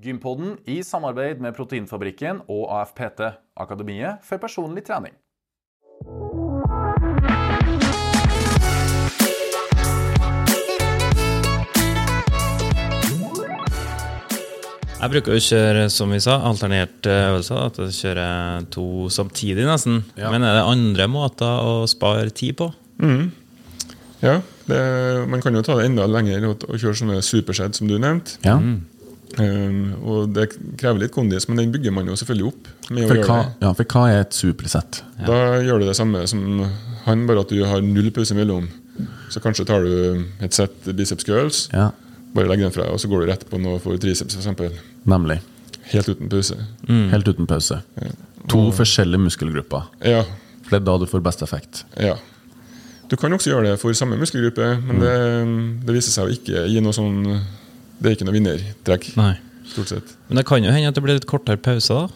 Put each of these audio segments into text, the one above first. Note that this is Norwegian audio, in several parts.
Gympoden i samarbeid med Proteinfabrikken og AFPT, Akademiet for personlig trening. Jeg bruker å kjøre som vi sa, alternerte øvelser. At jeg kjører to samtidig, nesten. Ja. Men er det andre måter å spare tid på? Ja, det, Man kan jo ta det enda lenger og, og kjøre sånne supershed som du nevnte. Ja. Um, og Det krever litt kondis, men den bygger man jo selvfølgelig opp. med å For, gjøre hva, det. ja, for hva er et supersett? Da gjør du det samme som han, bare at du har null pause imellom. Så kanskje tar du et sett biceps curls, Ja, bare legger den fra deg, og så går du rett på noe for triceps f.eks. nemlig. Helt uten pause. Helt uten pause. To forskjellige muskelgrupper. Ja, For det er da du får best effekt. ja. Du kan også gjøre det for samme muskelgruppe, men det, det viser seg å ikke gi noe sånn Det er ikke noe vinnertrekk, Nei. stort sett. Men det kan jo hende at det blir litt kortere pause, da.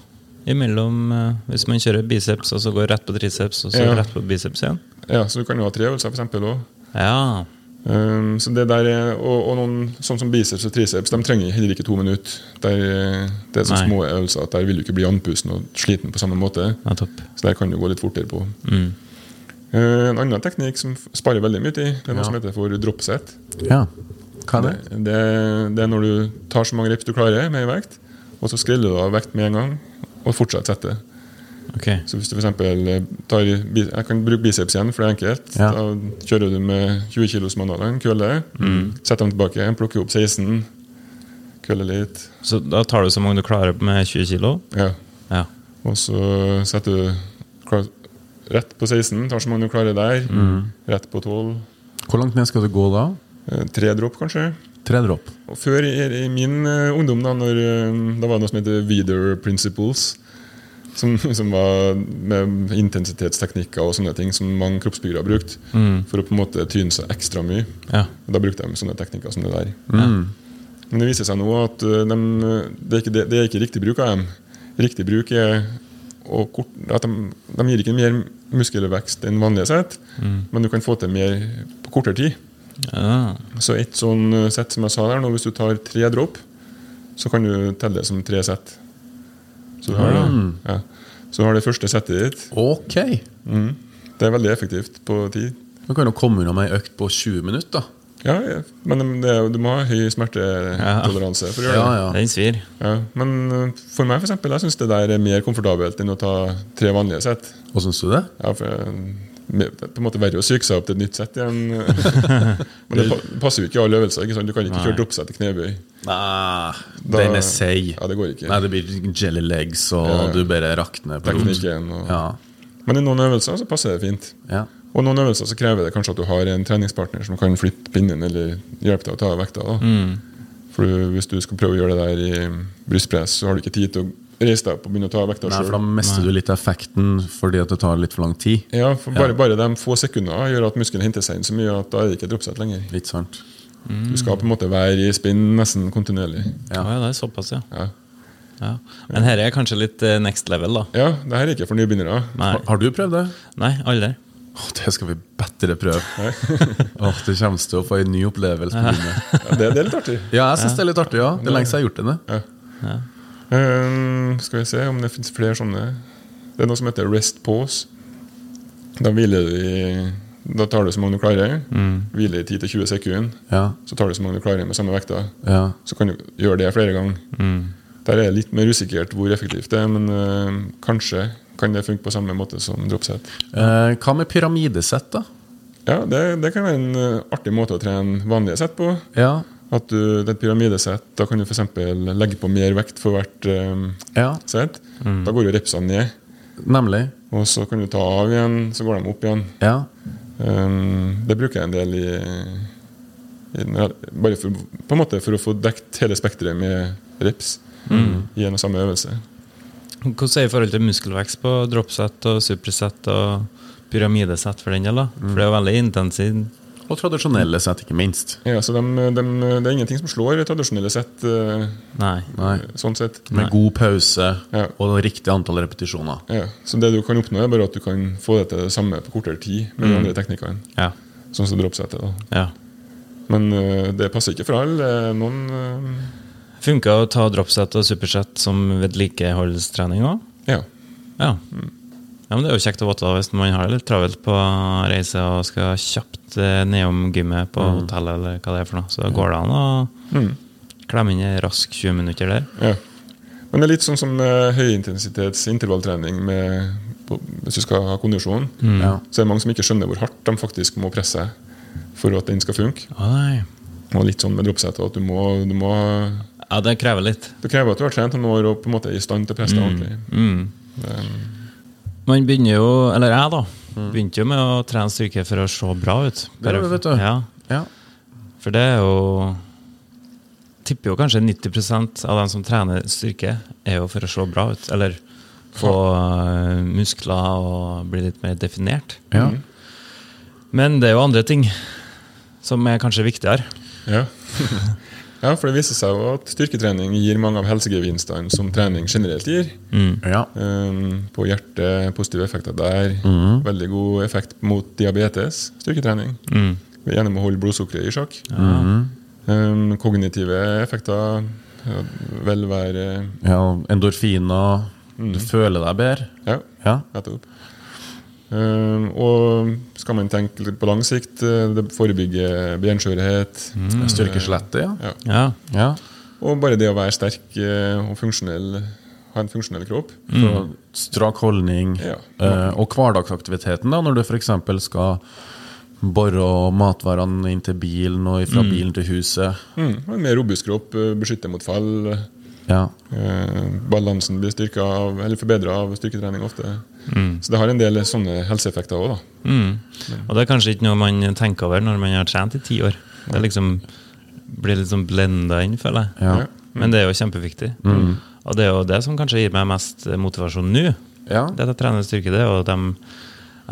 Imellom eh, Hvis man kjører biceps, og så går rett på triceps, og så Ja. rett på biceps igjen. Ja, Så du kan jo ha tre øvelser, f.eks. òg. Ja. Um, så det der er, og, og noen sånn som biceps og triceps De trenger heller ikke to minutter. Der, det er så Nei. små øvelser at der vil du ikke bli andpusten og sliten på samme måte. Nettopp. Så der kan du gå litt fortere på. Mm. Uh, en annen teknikk som sparer veldig mye tid, det er noe Ja. som heter for dropset. Ja. Hva er det? Det, det, er når du tar så mange reps du klarer med vekt, og så skreller du av vekt med en gang, og fortsatt setter. Okay. Så hvis du for eksempel tar Jeg kan bruke biceps igjen, for det er enkelt. Ja. Da kjører du med 20 kilos kg mandagen, mm. setter dem tilbake, plukker opp 16, køller litt. Så da tar du så mange du klarer med 20 kilo? Ja. Ja. Og så setter du klar, rett på 16, tar så mange du klarer der. Rett på 12. Hvor langt ned skal du gå da? Eh, Tre dropp, kanskje. Tre dropp. Og før i, min eh, ungdom, da, når, eh, da var det noe som heter Weather Principles. Som, som var med intensitetsteknikker og sånne ting som mange kroppsbyggere har brukt. For å på en måte tyne seg ekstra mye. Ja. Og Da brukte de sånne teknikker som det der. Men det viser seg nå at de, det, er ikke, det, er ikke riktig bruk av dem. Riktig bruk er kort, at de, de gir ikke mer muskelvekst enn vanlige sett, men du kan få til mer på kortere tid. Ja. Så et sånn eh, sett som jeg sa der nå, hvis du tar tre dråper, så kan du telle det som tre sett. Så du har, det, ja. så du har det første settet ditt. Ok. Mm. Det er veldig effektivt på tid. Du kan jo komme unna med ei økt på 20 minutter. Ja, ja. men det, du må ha høy smertetoleranse for å gjøre Ja, det. ja. Den svir. Ja, men eh, for meg for eksempel, jeg syns det der er mer komfortabelt enn å ta tre vanlige sett. Hva syns du det? Ja, for eh, det er på en måte verre å psyke seg opp til et nytt sett igjen. men det passer jo ikke i alle øvelser. Ikke sant? Du kan ikke kjøre droppsett til knebøy. Nei, Da- den er seig. Ja, det går ikke. Nei, det blir jelly legs, og Ja, du bare rakner på rot. Ja. Men i noen øvelser så passer det fint. ja. Og noen øvelser så krever det kanskje at du har en treningspartner som kan flytte pinnen eller hjelpe deg å ta vekta. Da. Mm. For hvis du skal prøve å gjøre det der i brystpress, så har du ikke tid til å reise deg opp og begynne å ta vekta Nei, for da mister mister du litt effekten fordi at det tar litt for lang tid. Ja, for bare, bare de få sekundene gjør at muskelen henter seg inn så mye at da er det ikke et dropset lenger. Litt sant. Du skal på en måte være i spinn nesten kontinuerlig. Ja. ja, det er såpass, ja. Ja, ja. Men her er kanskje litt eh, next level, da. ja det her er ikke for nybegynnere. Nei, Har, har du prøvd det? Nei aldri. Åh, det skal vi bedre prøve. Åh, det kommer til å få en ny opplevelse. på grunn Ja, det, det er litt artig. Ja, jeg syns det er litt artig. ja Det er lenge siden jeg har gjort det. nå. Ja. Ehm, skal vi se om det finnes flere sånne. Det er noe som heter rest pause. Da hviler du i Da tar du så mange du klarer. Hviler i 10-20 sekunder. Ja, Så tar du så mange du klarer med samme vekta. ja. Så kan du gjøre det flere ganger. Der er det litt mer usikkert hvor effektivt det er, men eh, kanskje kan det funke på samme måte som dropset. Eh, hva med pyramidesett, da? Ja, det, det kan være en eh, artig måte å trene vanlige sett på. Ja, At du, det er et pyramidesett, da kan du f.eks. legge på mer vekt for hvert eh, ja sett. Da går jo repsene ned. nemlig. Og så kan du ta av igjen, så går de opp igjen. Ja. Um, det bruker jeg en del i, i Bare for, på en måte for å få dekt hele spekteret med reps i en og samme øvelse. Hvordan er det i forhold til muskelvekst på dropsett og superset og pyramidesett for den del? For det er jo veldig intensivt. Og tradisjonelle sett, ikke minst. Ja, så de, de, det er ingenting som slår tradisjonelle sett, eh, Nei. Nei. sånn sett. Med god pause Ja. og riktig antall repetisjoner. Ja, så det du kan oppnå, er bare at du kan få det til det samme på kortere tid med de andre teknikkene. Ja. Sånn som dropsettet. da. ja. Men eh, det passer ikke for alle. Noen uh... Funka å ta dropset og superset som vedlikeholdstrening òg? Ja. Ja. Ja. Men det er jo kjekt å vite hvis man har det litt travelt på reise og skal kjapt eh, nedom gymmet på hotellet, eller hva det er for noe. Så da går det an å klemme inn en rask 20 minutter der. ja. Men det er litt sånn som uh, høyintensitets intervalltrening med, hvis du skal ha kondisjon. Ja. Så er det mange som ikke skjønner hvor hardt de faktisk må presse for at den skal funke. Å. Og litt sånn med dropset at du må, du må Ja, det krever litt. Det krever at du har trent noen år og på en måte er i stand til å presse deg ordentlig. Mm. Det, Man begynner jo, eller jeg da, begynte jo med å trene styrke for å se bra ut. Det gjør du, vet du. Ja, Ja. for det er jo Tipper jo kanskje 90% av dem som trener styrke, er jo for å se bra ut. Eller få øh, muskler og bli litt mer definert. Ja. Men det er jo andre ting som er kanskje viktigere. ja. ja, for det viser seg jo at styrketrening gir mange av helsegevinstene som trening generelt gir. ja. Um, på hjertet, positive effekter der. Mm. Veldig god effekt mot diabetes, styrketrening. Mm. Gjennom å holde blodsukkeret i sjakk. Mm. Um, kognitive effekter, ja, velvære ja. Endorfiner. Du føler deg bedre. Ja, Ja. Um, og skal man tenke litt på lang sikt, eh, det forebygger benskjørhet. Styrker skjelettet, ja. Ja. Ja. ja. Og bare det å være sterk eh, og funksjonell, ha en funksjonell kropp. Mm. strak holdning. Ja. Eh, og hverdagsaktiviteten, da, når du f.eks. skal bore matvarene inn til bilen og fra bilen til huset. Mm, en mer robust kropp, beskytte mot fall. Ja. Eh, balansen blir styrka av, eller forbedra av styrketrening ofte. Så det har en del sånne helseeffekter òg, da. Mm. Og det er kanskje ikke noe man tenker over når man har trent i ti år. Det liksom blir litt sånn blenda inn, føler jeg. Ja. Men det er jo kjempeviktig. Og det er jo det som kanskje gir meg mest motivasjon nå. Ja. Det at jeg trener styrke, det Og at de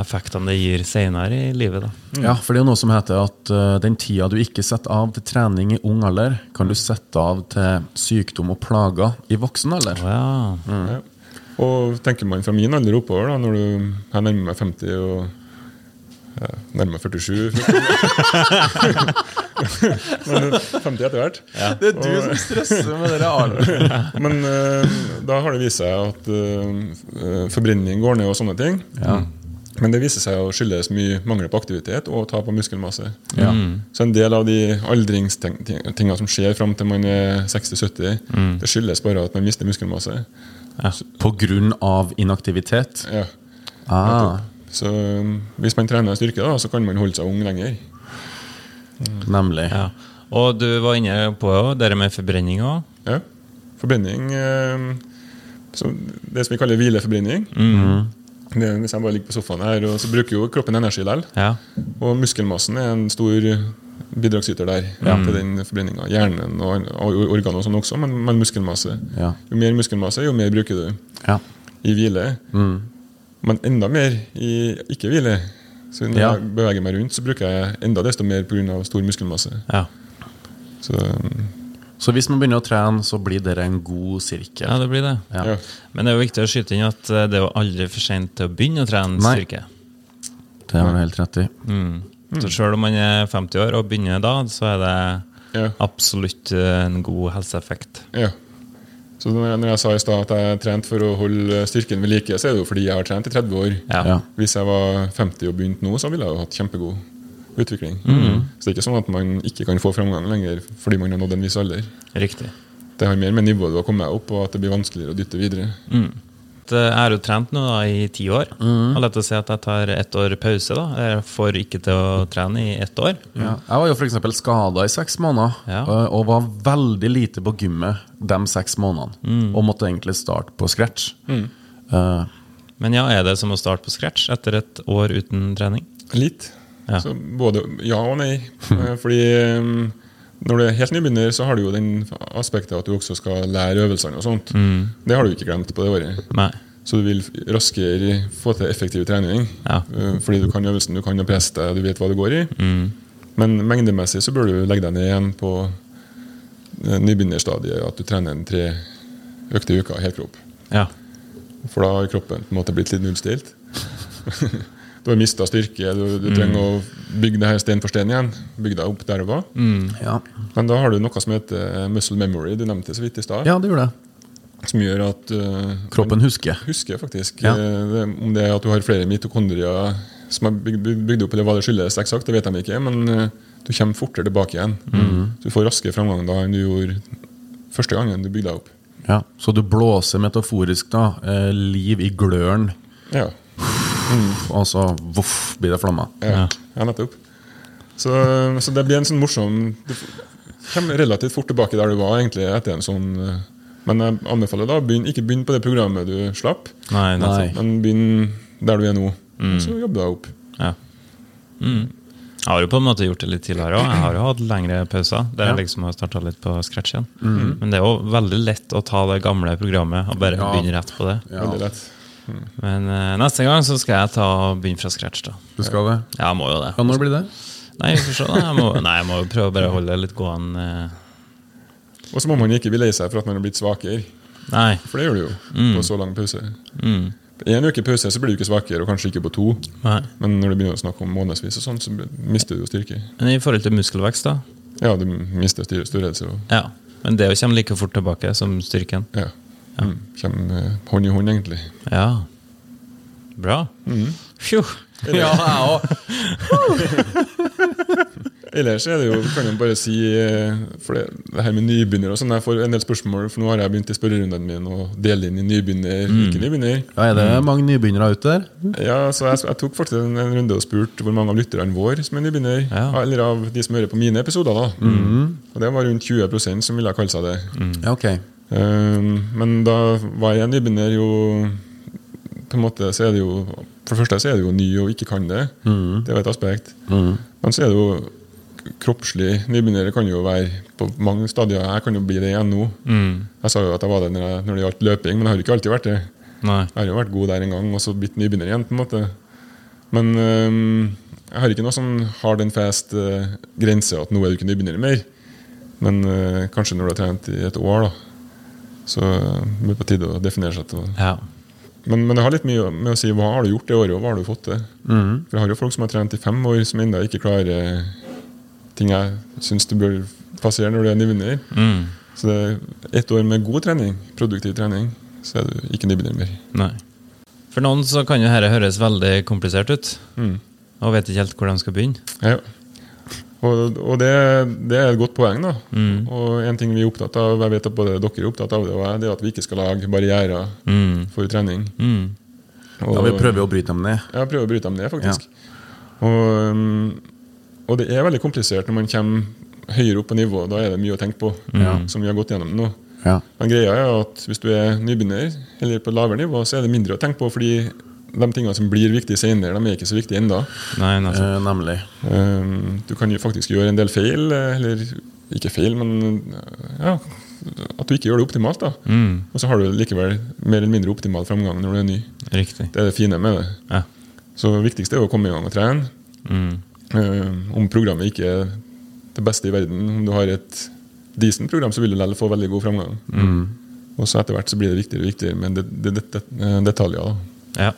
effektene det gir senere i livet. da. ja, for det er jo noe som heter at uh, den tida du ikke setter av til trening i ung alder, kan du sette av til sykdom og plager i voksen alder. Oh, ja. Ja. Og tenker man fra min alder oppover, da, når du jeg nærmer meg 50 og ja, nærmer meg 47 Men 50 etter hvert. Det er du som stresser med det alderen. Men uh, da har det vist seg at uh, forbrenning går ned og sånne ting. Ja. Men det viser seg å skyldes mye mangel på aktivitet og tap av muskelmasse. Ja. Så en del av de aldringstinga som skjer fram til man er 60-70, det skyldes bare at man mister muskelmasse. På grunn av inaktivitet. Ja. Ah, Så um, hvis man trener styrke, da, så kan man holde seg ung lenger. nemlig. ja. Og du var inne på det med forbrenning òg. Ja. Forbrenning eh, så Det som vi kaller hvileforbrenning. Mm. er hvis jeg bare ligger på sofaen her, og så bruker jo kroppen energi likevel. Ja. Og muskelmassen er en stor bidragsyter der til den forbrenninga. Hjernen og, og organene og sånn også, men, men muskelmasse. Ja. Jo mer muskelmasse, jo mer bruker du Ja. i hvile. Men enda mer i ikke-hvile. Så når Ja. jeg beveger meg rundt, så bruker jeg enda desto mer pga. stor muskelmasse. ja. Så um, Så hvis man begynner å trene, så blir det en god sirkel. Ja, det blir det. Ja. ja. Men det er jo viktig å skyte inn at eh, det er jo aldri for sent til å begynne å trene Nei. styrke. Det har du helt rett i. Mm. Så selv om man er 50 år og begynner da, så er det Ja. absolutt eh, en god helseeffekt. ja. Så når jeg, sa i stad at jeg har trent for å holde styrken ved like, så er det jo fordi jeg har trent i 30 år. Ja. Ja. Hvis jeg var 50 og begynte nå, så ville jeg jo hatt kjempegod utvikling. Mm. Så det er ikke sånn at man ikke kan få framgang lenger fordi man har nådd en viss alder. Riktig. Det har mer med nivået du har kommet opp, og at det blir vanskeligere å dytte videre. Jeg har jo trent nå da i ti år. Og lett å si at jeg tar ett år pause. da Jeg får ikke til å trene i ett år. Ja. Jeg var jo f.eks. skada i seks måneder, Ja. og- og var veldig lite på gymmet de seks månedene. Og måtte egentlig starte på scratch. Uh. Men ja, er det som å starte på scratch etter et år uten trening? Litt. Ja. Så både ja og nei. Eh, Fordi um, når du er helt nybegynner, så har du jo den aspektet at du også skal lære øvelsene og sånt. Det har du ikke glemt på det året. Nei. Så du vil raskere få til effektiv trening. Ja. Eh, Fordi du kan øvelsen, du kan å presse deg, du vet hva det går i. Mm. Men mengdemessig så bør du legge deg ned igjen på eh, nybegynnerstadiet. At du trener en tre økte uker helkropp. Ja. For da har kroppen på en måte blitt litt nullstilt. Du har mista styrke, du, du trenger å bygge det her sten for sten igjen. Bygge deg opp der og da. Ja. Men da har du noe som heter muscle memory, du nevnte det så vidt i stad. ja, det gjorde jeg. Som gjør at uh, Kroppen husker. husker faktisk. Ja. Eh, det, om det er at du har flere mitokondrier som er bygd, bygd- opp, eller hva det skyldes eksakt, det vet de ikke, men uh, du kommer fortere tilbake igjen. Du får raskere framgang da enn du gjorde første gangen du bygde deg opp. Ja. Så du blåser metaforisk da eh, liv i gløren, Ja, og så voff, blir det flammer. ja, ja nettopp. Så, så det blir en sånn morsom Du kommer relativt fort tilbake der du var egentlig etter en sånn eh, Men jeg anbefaler da begynn, ikke begynn på det programmet du slapp, Nei, Nei. men begynn der du er nå. Så jobber deg opp. Ja. Mm. Jeg har jo på en måte gjort det litt tidligere òg. Jeg har jo hatt lengre pauser der jeg liksom har starta litt på scratch igjen. Men det er jo veldig lett å ta det gamle programmet og bare Ja. begynne rett på det. Ja. Veldig lett. Men eh, neste gang så skal jeg ta og begynne fra scratch, da. Du skal det? Ja, jeg må jo det. Kan når blir det? Nei, vi får se, da. Jeg må, nei, jeg må jo prøve å bare holde det litt gående. eh. Og så må man ikke bli lei seg for at man har blitt svakere. Nei. For det gjør du jo på så lang pause. Mm. En uke pause så blir du ikke svakere, og kanskje ikke på to. Nei. Men når du begynner å snakke om månedsvis, og sånn, så mister du jo styrke. Men i forhold til muskelvekst, da? Ja, du mister styr- størrelse. Og, Ja. Men det kommer like fort tilbake som styrken? ja. Mm, kommer eh, hånd i hånd, egentlig. Ja. Bra. Fjo. Ja, jeg òg. Ellers er det jo, kan jeg bare si eh, For det, det her med nybegynner og sånn, jeg får en del spørsmål, for nå har jeg begynt i spørrerundene min å dele inn i nybegynner, ikke nybegynner. Ja, er det mange nybegynnere ute der? Ja, så jeg, jeg tok faktisk en, en runde og spurte hvor mange av lytterne våre som er nybegynner. Ja. Eller av de som hører på mine episoder. da Og det var rundt 20% som ville kalle seg det. Ja, ok. Um, men da var jeg nybegynner jo På en måte så er det jo For det første så er det jo ny og ikke kan det. Det er jo et aspekt. Men så er det jo kroppslig nybegynner kan jo være på mange stadier. Jeg kan jo bli det igjen nå. Jeg sa jo at jeg var det når, jeg, når det gjaldt løping, men jeg har jo ikke alltid vært det. Nei. Jeg har jo vært god der en gang, og så blitt nybegynner igjen. på en måte Men øhm, jeg har ikke noe sånn hard and fast øh, grense at nå er du ikke nybegynner mer. Men øh, kanskje når du har trent i et år, da, så det blir på tide å definere seg til Ja. men, men det har litt mye med å si hva har du gjort det året, og hva har du fått til. For jeg har jo folk som har trent i fem år, som ennå ikke klarer ting jeg syns du bør passere når du er nybegynner. Mm. Så det er ett år med god trening, produktiv trening, så er du ikke nybegynner mer. Nei. For noen så kan jo dette høres veldig komplisert ut, Mm. og vet ikke helt hvor de skal begynne. Ja. Og, og det, det er et godt poeng. da Og en ting vi er opptatt av, jeg vet at både dere er opptatt av det, og jeg, det er at vi ikke skal lage barrierer Mm. for trening. Mm. Og, Ja, vi prøver å bryte dem ned. Ja, prøver å bryte dem ned, faktisk. Og, um, og det er veldig komplisert når man kommer høyere opp på nivå. Da er det mye å tenke på, som vi har gått gjennom nå. Ja. Men greia er at hvis du er nybegynner, eller på lavere nivå, så er det mindre å tenke på, fordi de tingene som blir viktige senere, de er ikke så viktige ennå. Eh, nemlig. Eh, du kan jo faktisk gjøre en del feil, eh, eller ikke feil, men eh, ja, at du ikke gjør det optimalt. da. Mm. Og så har du likevel mer eller mindre optimal framgang når du er ny. Riktig. Det er det fine med det. Ja. Så det viktigste er å komme i gang og trene. Mm. Eh, om programmet ikke er det beste i verden, om du har et decent program, så vil du likevel få veldig god framgang. Og så etter hvert så blir det viktigere og viktigere med det, det, det, det, detaljer. da. Ja.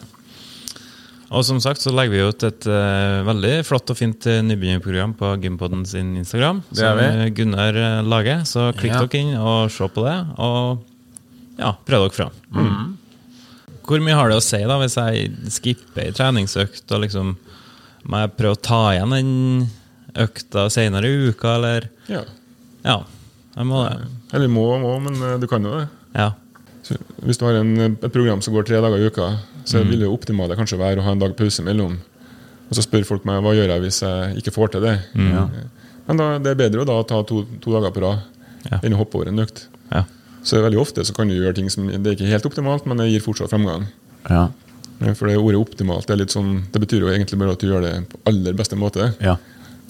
Og som sagt så legger vi ut et uh, veldig flott og fint uh, nybegynnerprogram på Gympodden sin Instagram. Det vi. Som eh, Gunnar eh, lager. Så klikk Ja. dere inn og se på det. Og ja, prøv dere fram. Hvor mye har det å si da hvis jeg skipper ei treningsøkt og liksom Må jeg prøve å ta igjen den økta senere i uka, eller Ja. Ja, jeg må det. Eller må og må, men eh, du kan jo det. Ja. Så hvis du har en, et program som går tre dager i uka, så vil jo optimale kanskje være å ha en dag pause mellom. Og så spør folk meg hva gjør jeg hvis jeg ikke får til det. Ja. Men da, det er bedre å da ta to, to dager på rad Ja. enn å hoppe over en økt. ja. Så veldig ofte så kan du gjøre ting som det er ikke helt optimalt, men det gir fortsatt framgang. Ja. For det ordet optimalt det er litt sånn, det betyr jo egentlig bare at du gjør det på aller beste måte. ja.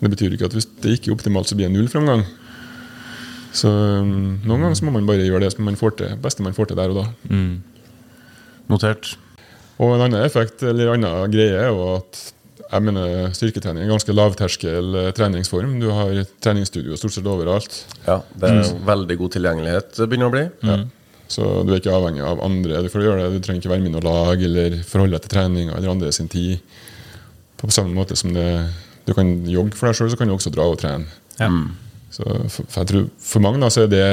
Det betyr ikke at hvis det ikke er optimalt, så blir det null framgang. Så um, noen ganger så må man bare gjøre det som man får til, beste man får til der og da. Mm. Notert. Og en annen effekt, eller en annen greie er jo at jeg mener styrketrening er ganske lavterskel eh, treningsform. Du har treningsstudio stort sett overalt. Ja, det er veldig god tilgjengelighet det begynner å bli. Ja. Så du er ikke avhengig av andre for å gjøre det. Du trenger ikke være med i noe lag eller forholde deg til treninga eller andre sin tid. På samme måte som det, du kan jogge for deg sjøl, så kan du også dra og trene. Ja. Så for, for, jeg tror, for mange da, så er det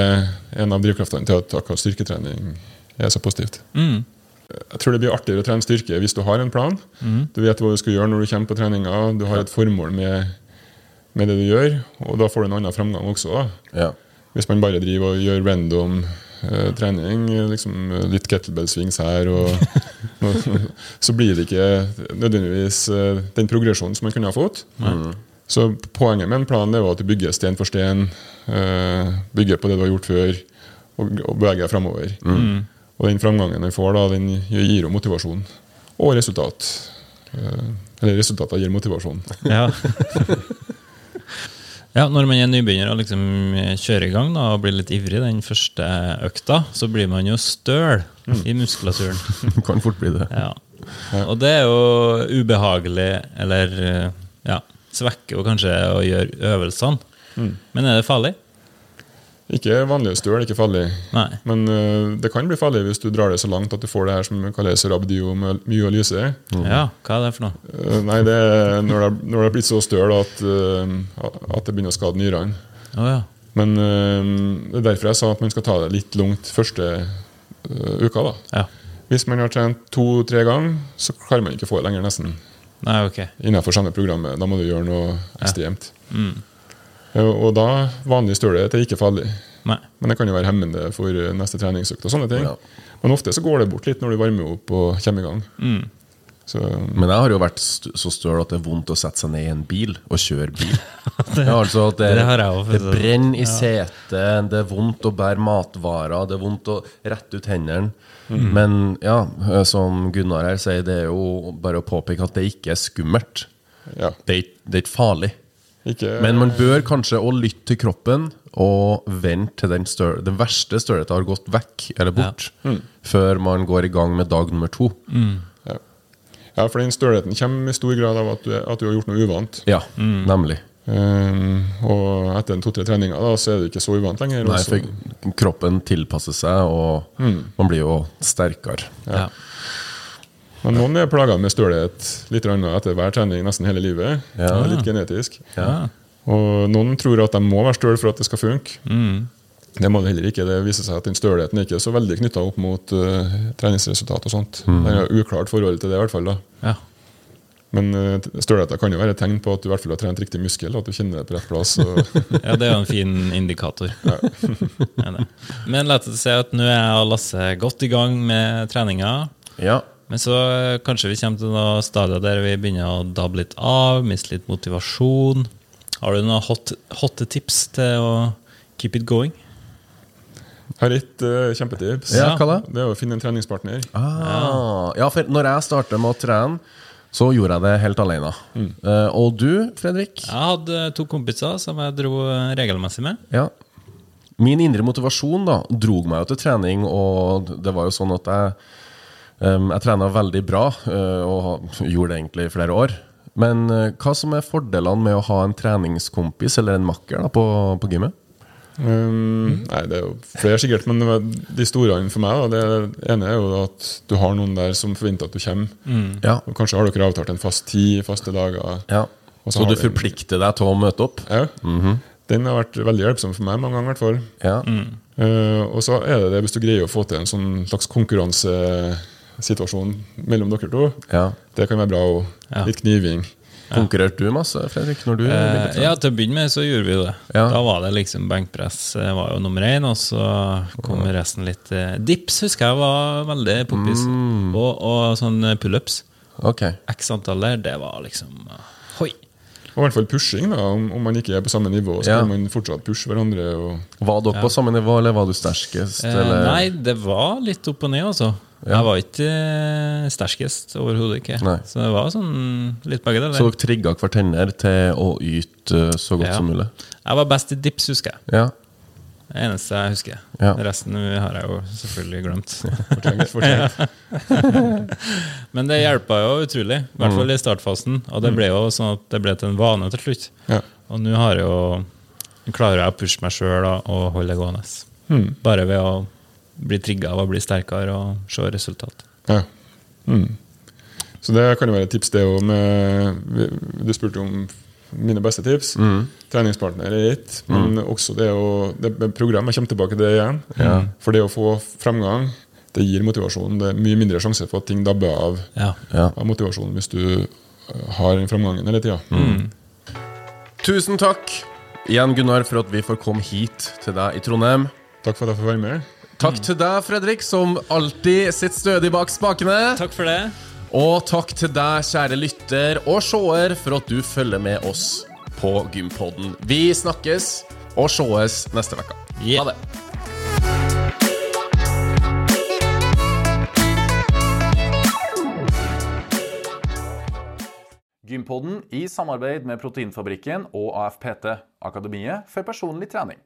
en av drivkraftene til at akkurat styrketrening er så positivt. Mm. Jeg tror det blir artigere å trene styrke hvis du har en plan. Du vet hva du skal gjøre når du kommer på treninga. Du har et formål med, med det du gjør, og da får du en annen framgang også. Ja. Hvis man bare driver og gjør random eh, trening, liksom litt kettlebell swings her, og, så blir det ikke nødvendigvis eh, den progresjonen som man kunne ha fått. Så poenget med en plan er at du bygger sten for sten, eh, bygger på det du har gjort før, og, og beveger deg framover. Og den framgangen vi får, da, den gir jo motivasjon. Og resultat. Eh, eller resultater gir motivasjon. Ja. ja, når man er nybegynner og liksom kjører i gang da, og blir litt ivrig den første økta, så blir man jo støl i muskulaturen. Kan fort bli det. Ja. Og det er jo ubehagelig, eller eh, ja, svekker jo kanskje å gjøre øvelsene. Men er det farlig? Ikke vanlige støl, ikke farlig. Nei. Men uh, det kan bli farlig hvis du drar det så langt at du får det her som kalles rabdiomyolyse. Ja, hva er det for noe? Uh, nei, det er når det, når det er blitt så støl at, uh, at det begynner å skade nyrene. Oh, ja. Men det er derfor jeg sa at man skal ta det litt lungt første uka. da. ja. Hvis man har trent to-tre ganger, så klarer man ikke få det lenger, nesten. Nei, ok. Innenfor samme programmet. Da må du gjøre noe ekstremt. Mm. Eh, Og da vanlig stølhet er ikke farlig. Nei. Men det kan jo være hemmende for eh, neste treningsøkt. og sånne ting. Ja. Men ofte så går det bort litt når du varmer opp og kommer i gang. Mm. Så Men jeg har jo vært st så støl at det er vondt å sette seg ned i en bil og kjøre bil. ja, altså at det, det har jeg også, det det. brenner i setet, det er vondt å bære matvarer, det er vondt å rette ut hendene. Mm. Men ja, eh, som Gunnar her sier, det er jo bare å påpeke at det ikke er skummelt. ja. Det er, det er ikke farlig. Ikke, Men man bør kanskje òg lytte til kroppen og vente til den, større, den verste størrelsen har gått vekk eller bort, før man går i gang med dag nummer to. ja. ja, for den størrelsen kommer i stor grad av at du, at du har gjort noe uvant. Ja, nemlig. Um, og etter en to-tre treninger da, så er du ikke så uvant lenger. Nei, og for kroppen tilpasser seg, og man blir jo sterkere. Ja. Men noen er plaga med stølhet litt etter hver trening nesten hele livet. Ja. Det er litt genetisk. Ja. Og noen tror at de må være støl for at det skal funke. Mm. Det må det heller ikke. Det viser seg at den stølheten er ikke så veldig knytta opp mot uh, treningsresultat og sånt. Det er uklart forhold til det, i hvert fall. da. ja. Men uh, stølheten kan jo være et tegn på at du i hvert fall har trent riktig muskel, at du kjenner det på rett plass. Og, Ja, det er jo en fin indikator. Ja. Men la oss si at nå er jeg og Lasse godt i gang med treninga. Ja. Men så eh, kanskje vi kommer til noen stadier der vi begynner å dabbe litt av, miste litt motivasjon. Har du noen hot, hotte tips til å keep it going? Jeg har et uh, kjempetips. Ja, hva da? Det er å finne en treningspartner. Ah, ja, for når jeg startet med å trene, så gjorde jeg det helt alene. Eh, og du, Fredrik? Jeg hadde to kompiser som jeg dro eh, regelmessig med. Ja. Min indre motivasjon da, drog meg jo til trening, og det var jo sånn at jeg Jeg trena veldig bra, eh, og gjorde det egentlig i flere år. Men eh, hva som er fordelene med å ha en treningskompis eller en makker da, på, på gymmet? Um, nei, det er jo flere sikkert, men de store for meg da, Det ene er jo at du har noen der som forventer at du kommer. Ja. Og kanskje har dere avtalt en fast tid, faste dager. ja. Og så Så du den- forplikter deg til å møte opp? Ja. Den har vært veldig hjelpsom for meg mange ganger. i hvert fall. Ja. Eh, og så er det det hvis du greier å få til en sånn slags konkurransesituasjon mellom dere to. ja. Det kan være bra. Ja. litt kniving. Konkurrerte du masse, Fredrik? Når du Eh, ja, til å begynne med så gjorde vi det. Ja. Da var det liksom benkpress eh, var jo nummer én, og så kom resten litt eh, Dips husker jeg var veldig poppis. Og, og sånn pullups. Okay. X antall der, det var liksom eh, Hoi! Og i hvert fall pushing, da, om, om man ikke er på samme nivå. Så Ja. kan man fortsatt pushe hverandre. Og, Var dere på samme nivå, eller var du sterkest? Eh, eller? nei, det var litt opp og ned, altså. Ja. Jeg var ikke eh, sterkest, overhodet ikke. Nei. Så det var sånn litt begge deler. Så dere trigga hverandre til å yte eh, så godt Ja. som mulig? Jeg var best i dips, husker jeg. Ja. Det eneste jeg husker. Ja. Resten har jeg jo selvfølgelig glemt. fortrengt, fortrengt. Men det hjelpa jo utrolig, i hvert fall i startfasen. Og det ble jo sånn at det ble til en vane til slutt. Ja. Og nå har jeg jo klarer jeg å pushe meg sjøl og holde det gående. Mm. Bare ved å bli trigga av å bli sterkere og se resultat. Ja. Mm. Så det kan jo være et tips, det òg. Du spurte om mine beste tips. Mm. Treningspartner er ett, men også det å det program. Jeg kommer tilbake til det igjen. Ja. For det å få fremgang, det gir motivasjon. Det er mye mindre sjanse for at ting dabber av, Ja. Ja. av motivasjonen hvis du øh, har den fremgangen hele tida. Tusen takk igjen, Gunnar, for at vi får komme hit til deg i Trondheim. Takk for at jeg får være med. Takk til deg, Fredrik, som alltid sitter stødig bak spakene. Takk for det. Og takk til deg, kjære lytter og seer, for at du følger med oss på Gympodden. Vi snakkes og sees neste uke. Yeah. Ha det. Gympodden i samarbeid med Proteinfabrikken og AFPT, Akademiet for personlig trening.